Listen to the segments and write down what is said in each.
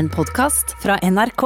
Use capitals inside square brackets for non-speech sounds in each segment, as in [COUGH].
en podkast fra NRK.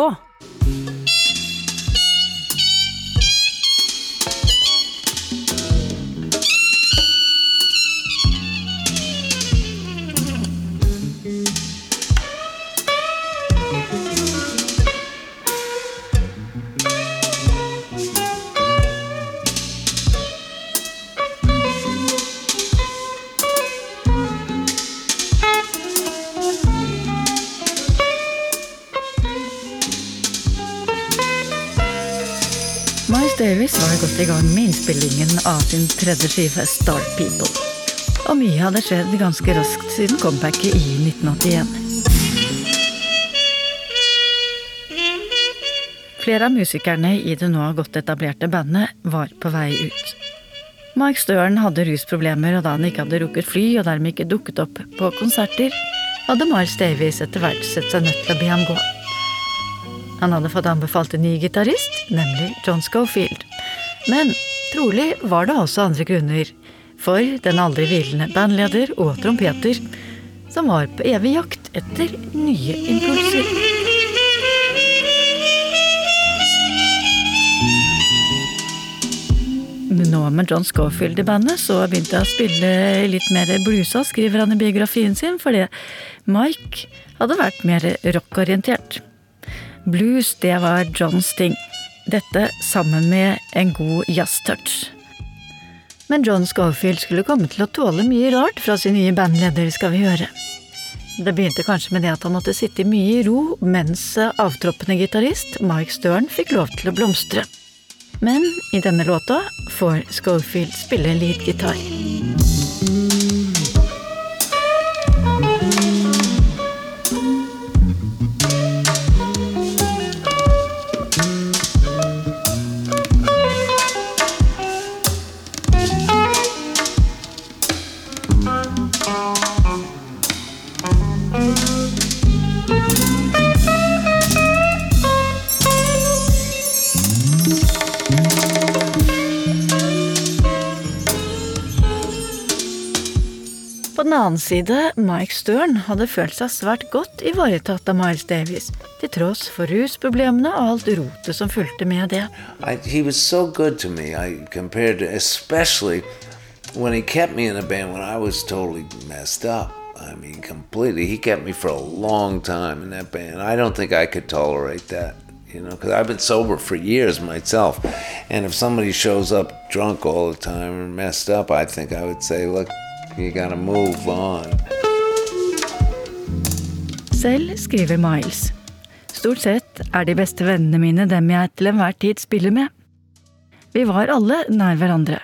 Sin tredje skive Star People. Og mye hadde skjedd ganske raskt siden comebacket i 1981. Flere av musikerne i det nå godt etablerte bandet var på vei ut. Mark Støren hadde rusproblemer, og da han ikke hadde rukket fly og dermed ikke dukket opp på konserter, hadde Mars Davies etter hvert sett seg nødt til å be ham gå. Han hadde fått anbefalt en ny gitarist, nemlig John Schofield. Men trolig var det også andre grunner for den aldri hvilende bandleder og trompeter som var på evig jakt etter nye impulser. Nå med John Scofield i bandet, så begynte jeg å spille litt mer blusa, skriver han i biografien sin, fordi Mike hadde vært mer rockorientert. Blues, det var Johns ting. Dette sammen med en god jazztouch. Men John Schofield skulle komme til å tåle mye rart fra sin nye bandleder, skal vi høre. Det begynte kanskje med det at han måtte sitte mye i ro mens avtroppende gitarist Mike Stern fikk lov til å blomstre. Men i denne låta får Schofield spille leadgitar. Annen side, Mike Stern hadde følt seg svært godt ivaretatt av Miles Davis, til tross for rusproblemene og alt rotet som fulgte med det. I, he was so good to me. I compared to, especially when he kept me in a band when I was totally messed up. I mean, completely. He kept me for a long time in that band. I don't think I could tolerate that, you know, because I've been sober for years myself. And if somebody shows up drunk all the time and messed up, I think I would say, look, you gotta move on. Selv skriver Miles. Stort sett er de beste vennene mine dem jeg til enhver tid spiller med. Vi var alle nær hverandre.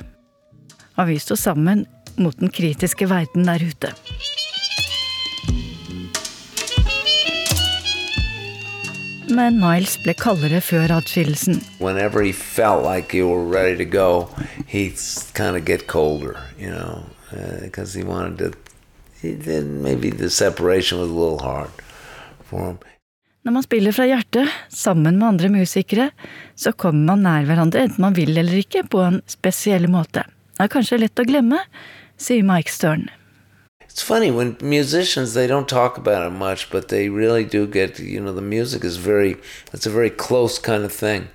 Og vi sto sammen mot den kritiske verden der ute. Men Miles ble kaldere før atskillelsen. Whenever he felt like you were ready to go, he'd kind of get colder, you know, because he wanted to. He, did, maybe the separation was a little hard for him. Når man spiller fra hjertet, sammen med andre musikere, så kommer man nær hverandre enten man vil eller ikke, på en spesiell måte. Det er kanskje lett å glemme, sier Mike Stern. It's funny when musicians they don't talk about it much, but they really do get. You know, the music is very. It's a very close kind of thing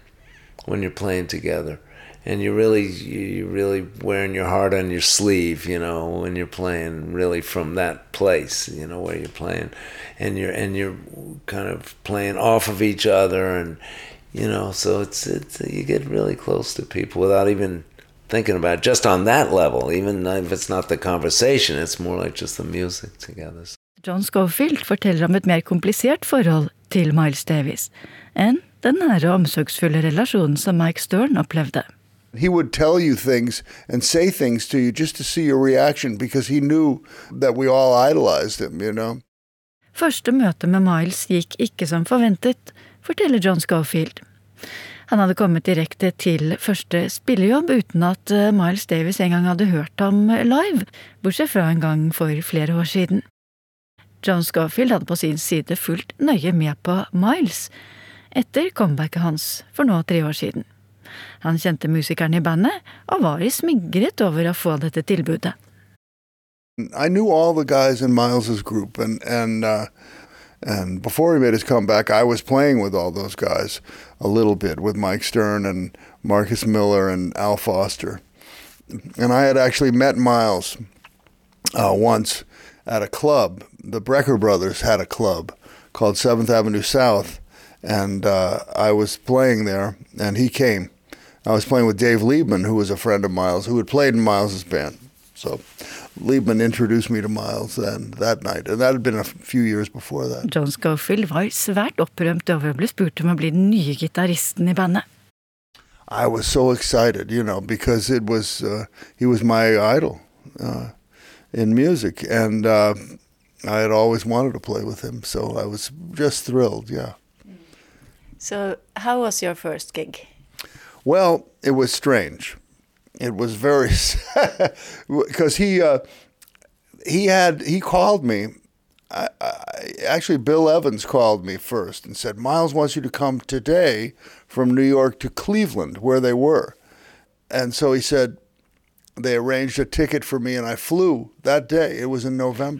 when you're playing together, and you're really you're really wearing your heart on your sleeve. You know, when you're playing really from that place. You know where you're playing, and you're and you're kind of playing off of each other, and you know, so it's it's you get really close to people without even thinking about it, just on that level, even if it's not the conversation, it's more like just the music together. John Schofield forteller om et mer komplisert forhold til Miles Davis enn den nære omsorgsfulle relasjonen som Mike Stern opplevde. He would tell you things and say things to you just to see your reaction because he knew that we all idolized him, you know. Første møte med Miles gikk ikke som forventet, forteller John Schofield. Han hadde kommet direkte til første spillejobb uten at eh, Miles Davis en gang hadde hørt ham live, bortsett fra en gang for flere år siden. John Schofield hadde på sin side fulgt nøye med på Miles etter comebacket hans for nå tre år siden. Han kjente musikerne i bandet og var smigret over å få dette tilbudet. I knew all the guys in Miles's group, and and uh, And before he made his comeback, I was playing with all those guys a little bit with Mike Stern and Marcus Miller and Al Foster. And I had actually met Miles uh, once at a club. The Brecker brothers had a club called Seventh Avenue South, and uh, I was playing there, and he came. I was playing with Dave Liebman, who was a friend of Miles, who had played in Miles's band. So Liebman introduced me to Miles then that night, and that had been a few years before that. John Scofield var svært opprømt over å bli spurt om å bli den nye gitaristen i bandet. I was so excited, you know, because it was uh, he was my idol uh, in music, and uh, I had always wanted to play with him, so I was just thrilled. Yeah. So, how was your first gig? Well, it was strange. It was very [LAUGHS] because he uh, he had he called me. I, I, actually, Bill Evans called me first and said, "Miles wants you to come today from New York to Cleveland, where they were." And so he said,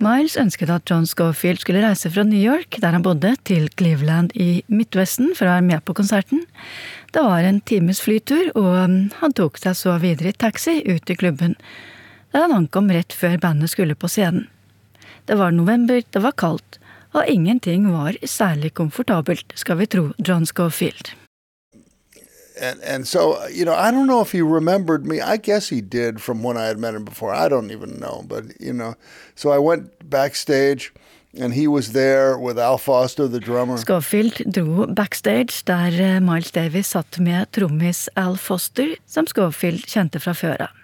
Miles ønsket at John Schofield skulle reise fra New York, der han bodde, til Cleveland i Midtvesten for å være med på konserten. Det var en times flytur, og han tok seg så videre i taxi ut til klubben, der han ankom rett før bandet skulle på scenen. Det var november, det var kaldt, og ingenting var særlig komfortabelt, skal vi tro John Scofield. And and so you know I don't know if he remembered me. I guess he did from when I had met him before. I don't even know, but you know. So I went backstage, and he was there with Al Foster, the drummer. Schofield dro backstage der eh, Miles Davis satt med trommis Al Foster, som Schofield kjente fra før av.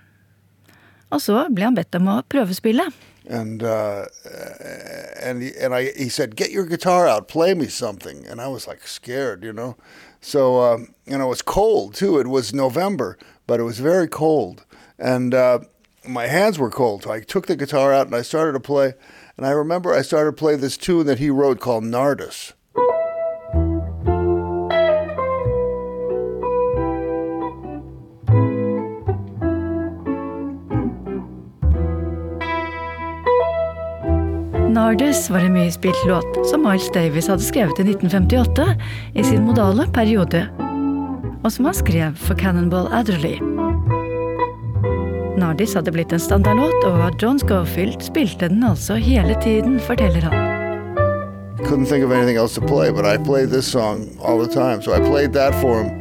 Og så ble han bedt om å prøvespille. And uh, and he, and I he said, "Get your guitar out, play me something." And I was like scared, you know. So, um, you know, it was cold too. It was November, but it was very cold. And uh, my hands were cold. So I took the guitar out and I started to play. And I remember I started to play this tune that he wrote called Nardus. Nardus var en mye spilt låt som Miles Davis hadde skrevet i 1958 i sin modale periode, og som han skrev for Cannonball Adderley. Nardis hadde blitt en standardlåt, og John Schofield spilte den altså hele tiden, forteller han. Couldn't think of anything else to play, but I played this song all the time. So I played that for him.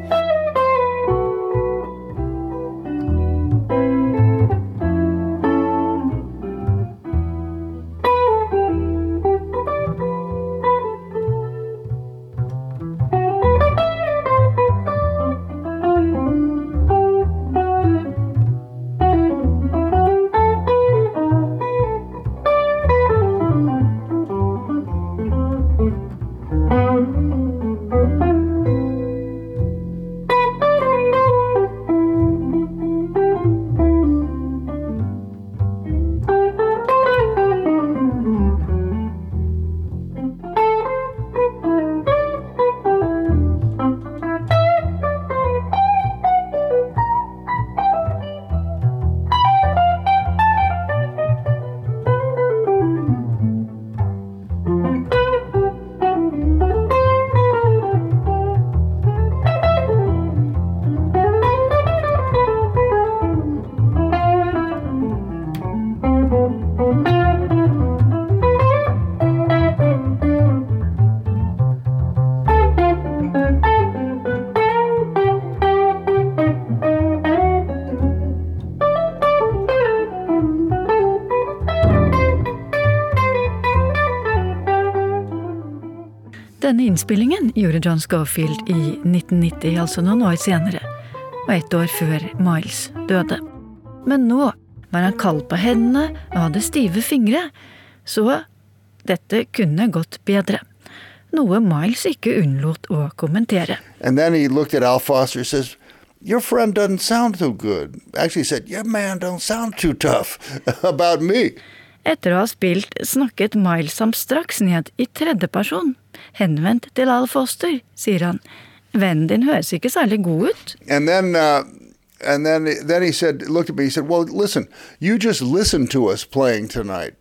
Innspillingen gjorde John Schofield i 1990, altså noen år senere, og ett år før Miles døde. Men nå var han kald på hendene og hadde stive fingre, så dette kunne gått bedre. Noe Miles ikke unnlot å kommentere. And then he looked at Al Foster says, Your friend doesn't sound too good. Actually, he said, Your man don't sound too tough [LAUGHS] about me. Etter å ha spilt snakket Miles ham straks ned i tredjeperson. Henvendt til Al Foster, sier han. Vennen din høres ikke særlig god ut. And then, uh, and then, then he said, looked at me. He said, "Well, listen, you just listened to us playing tonight,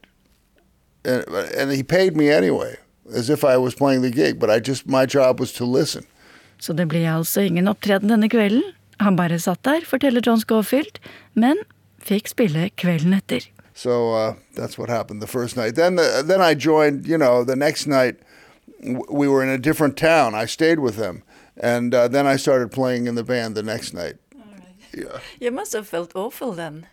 and, and he paid me anyway. as if I was playing the gig, but I just my job was to listen. Så det ble altså ingen opptreden denne kvelden. Han bare satt der, forteller John Scofield, men fikk spille kvelden etter. So uh, that's what happened the first night. Then the, then I joined. You know, the next night w- we were in a different town. I stayed with them, and uh, then I started playing in the band the next night. Yeah. You must have felt awful then.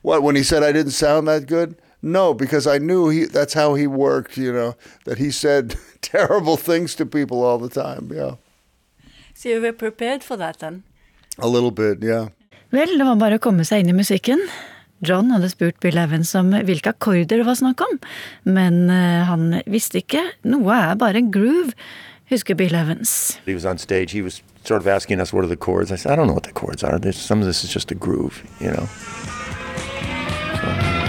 What when he said I didn't sound that good? No, because I knew he that's how he worked, you know, that he said [LAUGHS] terrible things to people all the time, yeah. So you were prepared for that then? A little bit, yeah. Vel, det var bare å komme seg inn i musikken. John hadde spurt Bill Evans om hvilke akkorder det var snakk om, men eh, han visste ikke. Noe er bare en groove, husker Bill Evans. He was on stage. He was sort of asking us what are the chords. I said, I don't know what the chords are. There's, some of this is just a groove, you know. Albumet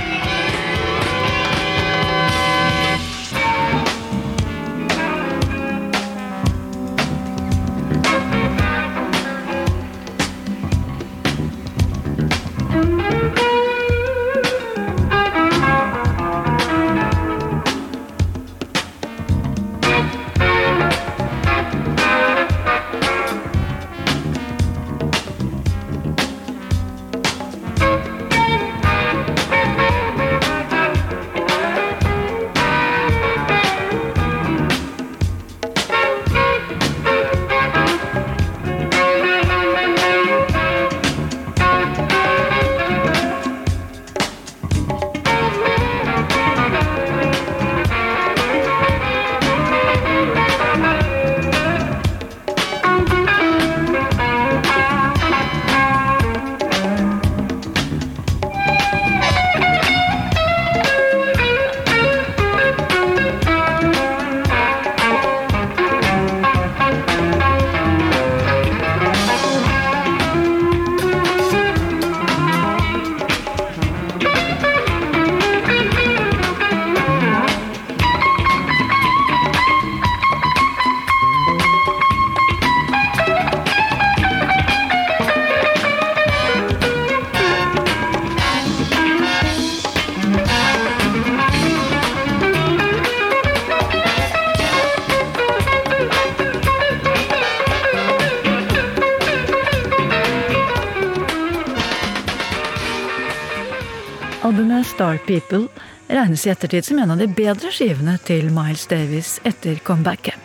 People regnes i ettertid som en av de bedre skivene til Miles Davis etter comebacket.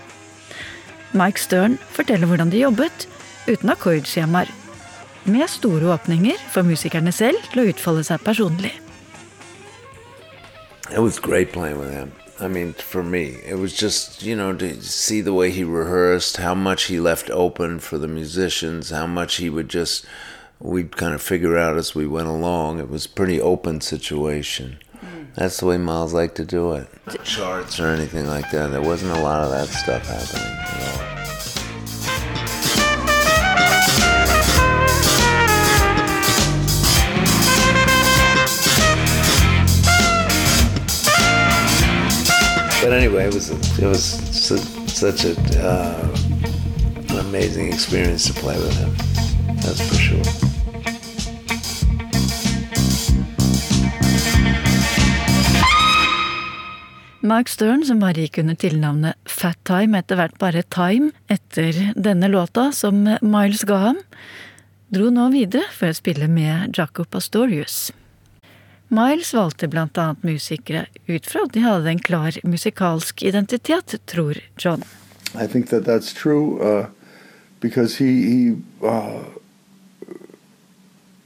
Mike Stern forteller hvordan de jobbet uten akkordskjemaer, med store åpninger for musikerne selv til å utfolde seg personlig. It was great playing with him. I mean, for me, it was just, you know, to see the way he rehearsed, how much he left open for the musicians, how much he would just, we'd kind of figure out as we went along. It was pretty open situation. That's the way Miles liked to do it. Charts or anything like that. There wasn't a lot of that stuff happening at all. But anyway, it was it was such a uh, an amazing experience to play with him. That's for sure. Mark Stern, som bare gikk under tilnavnet Fat Time, etter hvert bare Time, etter denne låta som Miles ga ham, dro nå videre for å spille med Jaco Pastorius. Miles valgte blant annet musikere ut fra at de hadde en klar musikalsk identitet, tror John. I think that that's true uh, because he he uh,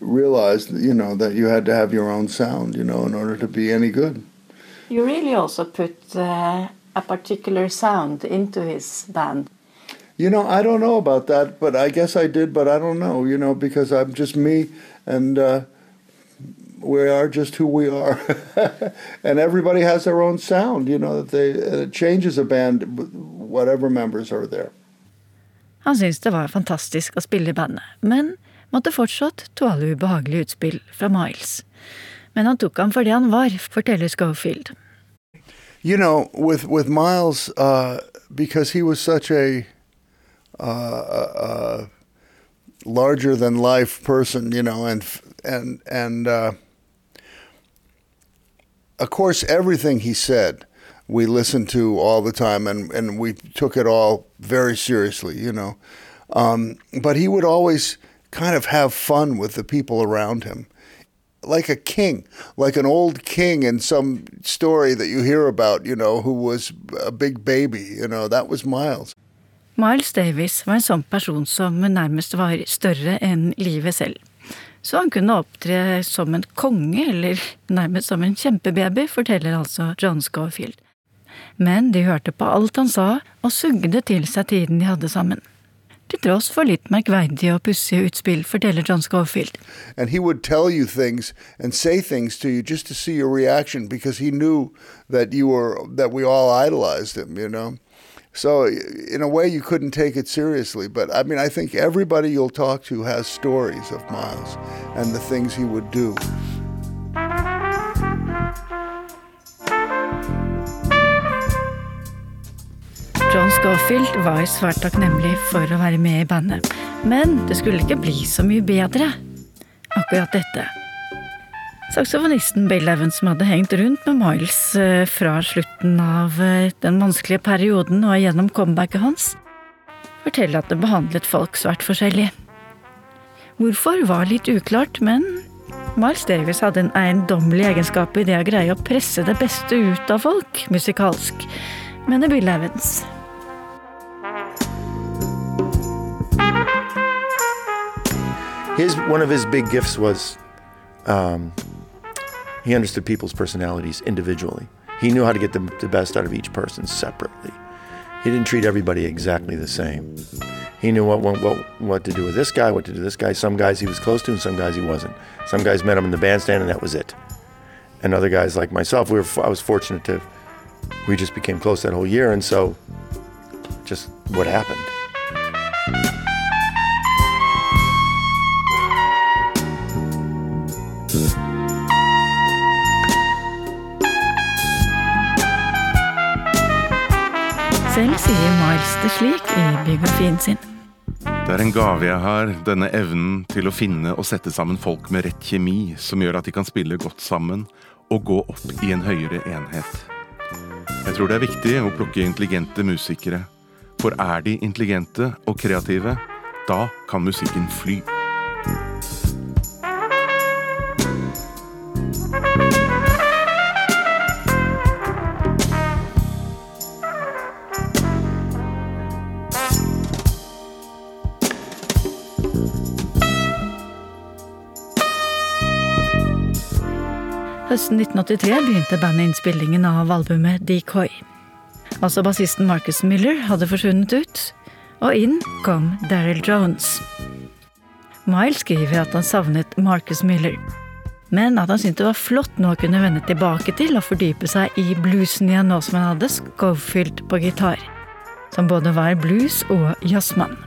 realized, you know, that you had to have your own sound, you know, in order to be any good. You really also put uh, a particular sound into his band. You know, I don't know about that, but I guess I did, but I don't know, you know, because I'm just me and uh, we are just who we are. [LAUGHS] and everybody has their own sound, you know, that they it changes a band, whatever members are there. Han syntes det var fantastisk å spille i bandet, men måtte fortsatt tåle ubehagelige utspill fra Miles. Men han tok ham for det han var, forteller Schofield. You know, with with Miles, uh, because he was such a uh, uh, larger than life person, you know, and and and uh, of course, everything he said we listened to all the time, and and we took it all very seriously, you know. Um, but he would always kind of have fun with the people around him like a king, like an old king in some story that you hear about, you know, who was a big baby, you know, that was Miles. Miles Davis var en sånn person som nærmest var større enn livet selv. Så han kunne opptre som en konge, eller nærmest som en kjempebaby, forteller altså John Scofield. Men de hørte på alt han sa, og sugde til seg tiden de hadde sammen. Til tross for litt merkverdige og pussige utspill, forteller John. And he would tell you things and say things to you just to see your reaction because he knew that you were that we all idolized him, you know. So in a way you couldn't take it seriously, but I mean I think everybody you'll talk to has stories of Miles and the things he would do. John Scofield var svært takknemlig for å være med i bandet, men det skulle ikke bli så mye bedre, akkurat dette. Saksofonisten Bill Evans, som hadde hengt rundt med Miles eh, fra slutten av eh, den vanskelige perioden og gjennom comebacket hans, forteller at det behandlet folk svært forskjellig. Hvorfor var litt uklart, men Miles Davis hadde en eiendommelig egenskap i det å greie å presse det beste ut av folk musikalsk, mener Bill Evans. His one of his big gifts was um, he understood people's personalities individually. He knew how to get the, the best out of each person separately. He didn't treat everybody exactly the same. He knew what, what, what, what to do with this guy, what to do with this guy. Some guys he was close to, and some guys he wasn't. Some guys met him in the bandstand, and that was it. And other guys like myself, we were, I was fortunate to, we just became close that whole year, and so just what happened. Selv sier Miles det slik i biografien sin. Det er en gave jeg har, denne evnen til å finne og sette sammen folk med rett kjemi, som gjør at de kan spille godt sammen og gå opp i en høyere enhet. Jeg tror det er viktig å plukke intelligente musikere, for er de intelligente og kreative, da kan musikken fly. Høsten 1983 begynte bandet innspillingen av albumet Decoy. Altså bassisten Marcus Miller hadde forsvunnet ut, og inn kom Daryl Jones. Miles skriver at han savnet Marcus Miller, men at han syntes det var flott nå å kunne vende tilbake til og fordype seg i bluesen igjen nå som han hadde Schofield på gitar, som både var blues- og jazzmann.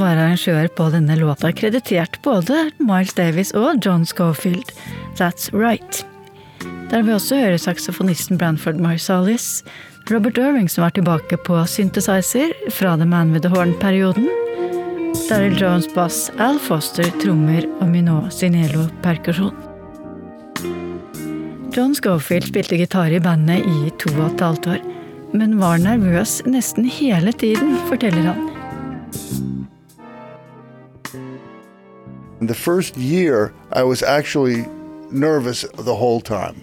Var arrangør på denne låta, kreditert både Miles Davis og John Schofield. That's Right. Der vi også høre saksofonisten Branford Marsalis, Robert Irving som var tilbake på synthesizer fra The Man With The Horn-perioden, Daryl Jones bass, Al Foster trommer og Minot Sinello perkusjon. John Schofield spilte gitar i bandet i to og et halvt år, men var nervøs nesten hele tiden, forteller han. The first year, I was actually nervous the whole time.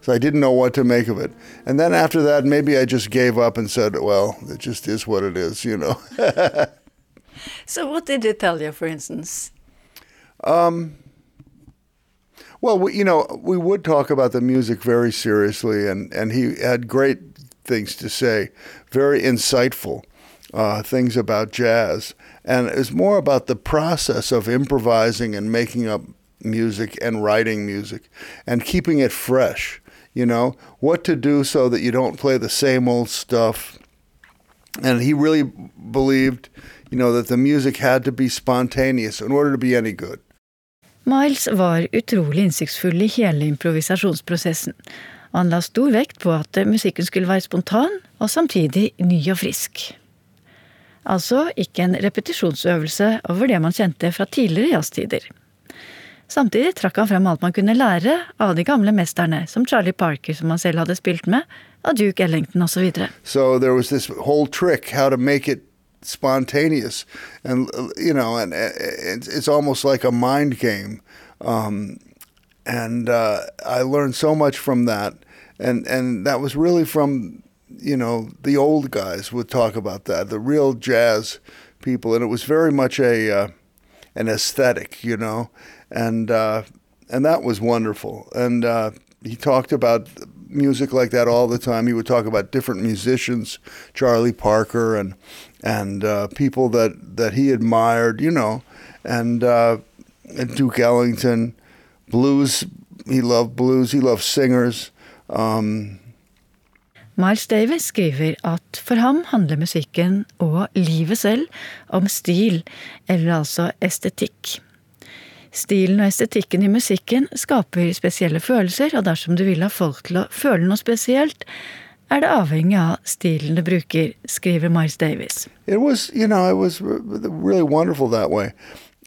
So I didn't know what to make of it. And then after that, maybe I just gave up and said, well, it just is what it is, you know. [LAUGHS] So what did it tell you, for instance? Well, we, you know, we would talk about the music very seriously, and, and he had great things to say, very insightful uh, things about jazz. And it was more about the process of improvising and making up music and writing music and keeping it fresh. You know, what to do so that you don't play the same old stuff. And he really believed, you know, that the music had to be spontaneous in order to be any good. Miles var utrolig innsiktsfull i hele improvisasjonsprosessen. Han la stor vekt på at musikken skulle være spontan og samtidig ny og frisk. Altså ikke en repetisjonsøvelse over det man kjente fra tidligere jazztider. Samtidig trakk han frem alt man kunne lære av de gamle mesterne, som Charlie Parker, som han selv hadde spilt med, av Duke Ellington osv. So there was this whole trick how to make it spontaneous, and you know, and it's almost like a mind game. Um, and uh, I learned so much from that, and and that was really from you know the old guys would talk about that, the real jazz people, and it was very much a uh, an aesthetic, you know, and uh, and that was wonderful. And uh, he talked about music like that all the time. He would talk about different musicians, Charlie Parker, and and uh, people that that he admired, you know, and, uh, and Duke Ellington, blues. He loved blues. He loved singers. Um, Miles Davis skriver at for ham handler musikken og livet selv om stil, eller altså estetikk. Stilen og estetikken i musikken skaper spesielle følelser, og dersom du vil ha folk til å føle noe spesielt, er det avhengig av stilen du bruker, skriver Miles Davis. it was, you know, it was really wonderful that way.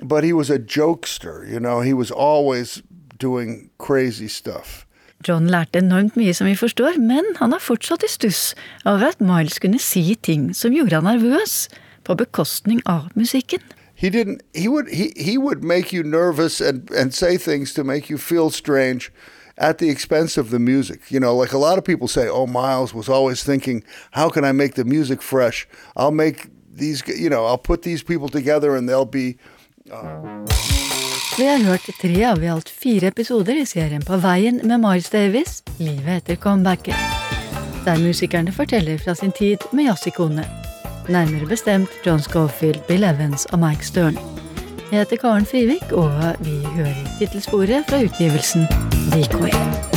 But he was a jokester, you know. He was always doing crazy stuff. John lærte enormt mye som vi forstår, men han er fortsatt i stuss over at Miles kunne si ting som gjorde han nervøs, på bekostning av musikken. He didn't. He would. He he would make you nervous and and say things to make you feel strange, at the expense of the music. You know, like a lot of people say, "Oh, Miles was always thinking, how can I make the music fresh? I'll make these. You know, I'll put these people together, and they'll be." Vi har hørt tre av i alt fire episoder i serien På veien med Miles Davis, livet etter comebacket. Der musikerne forteller fra sin tid med jazzikonene. Nærmere bestemt John Scofield, Bill Evans og Mike Stern. Jeg heter Karen Frivik, og vi hører tittelsporet fra utgivelsen Decoy.